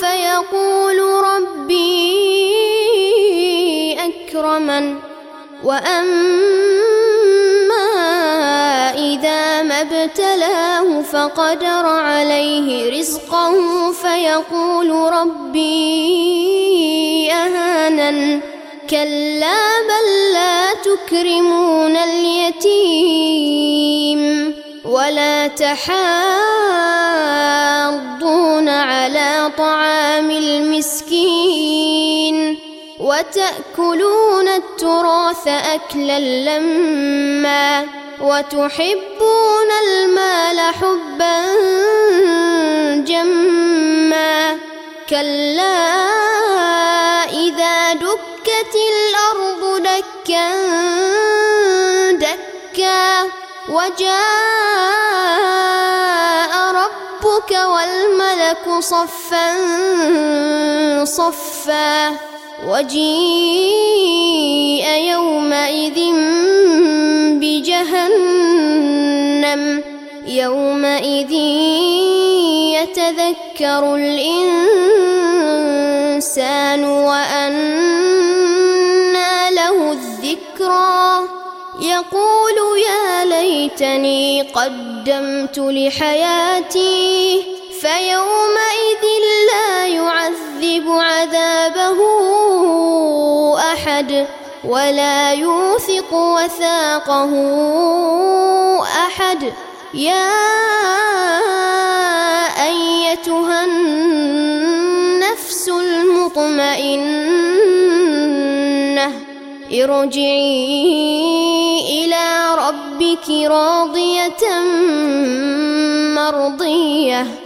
فيقول ربي أكرمن وأما إذا ما ابتلاه فقدر عليه رزقه فيقول ربي أهانن كلا بل لا تكرمون اليتيم ولا تحاضون طعام المسكين وتأكلون التراث أكلا لما وتحبون المال حبا جما كلا إذا دكت الأرض دكا دكا وجاء والملك صفا صفا وجيء يومئذ بجهنم يومئذ يتذكر الإنسان وأنى له الذكرى يقول يا ليتني قدمت لحياتي فيومئذ لا يعذب عذابه أحد ولا يوثق وثاقه أحد. يا أيتها النفس المطمئنة ارجعي إلى ربك راضية مرضية.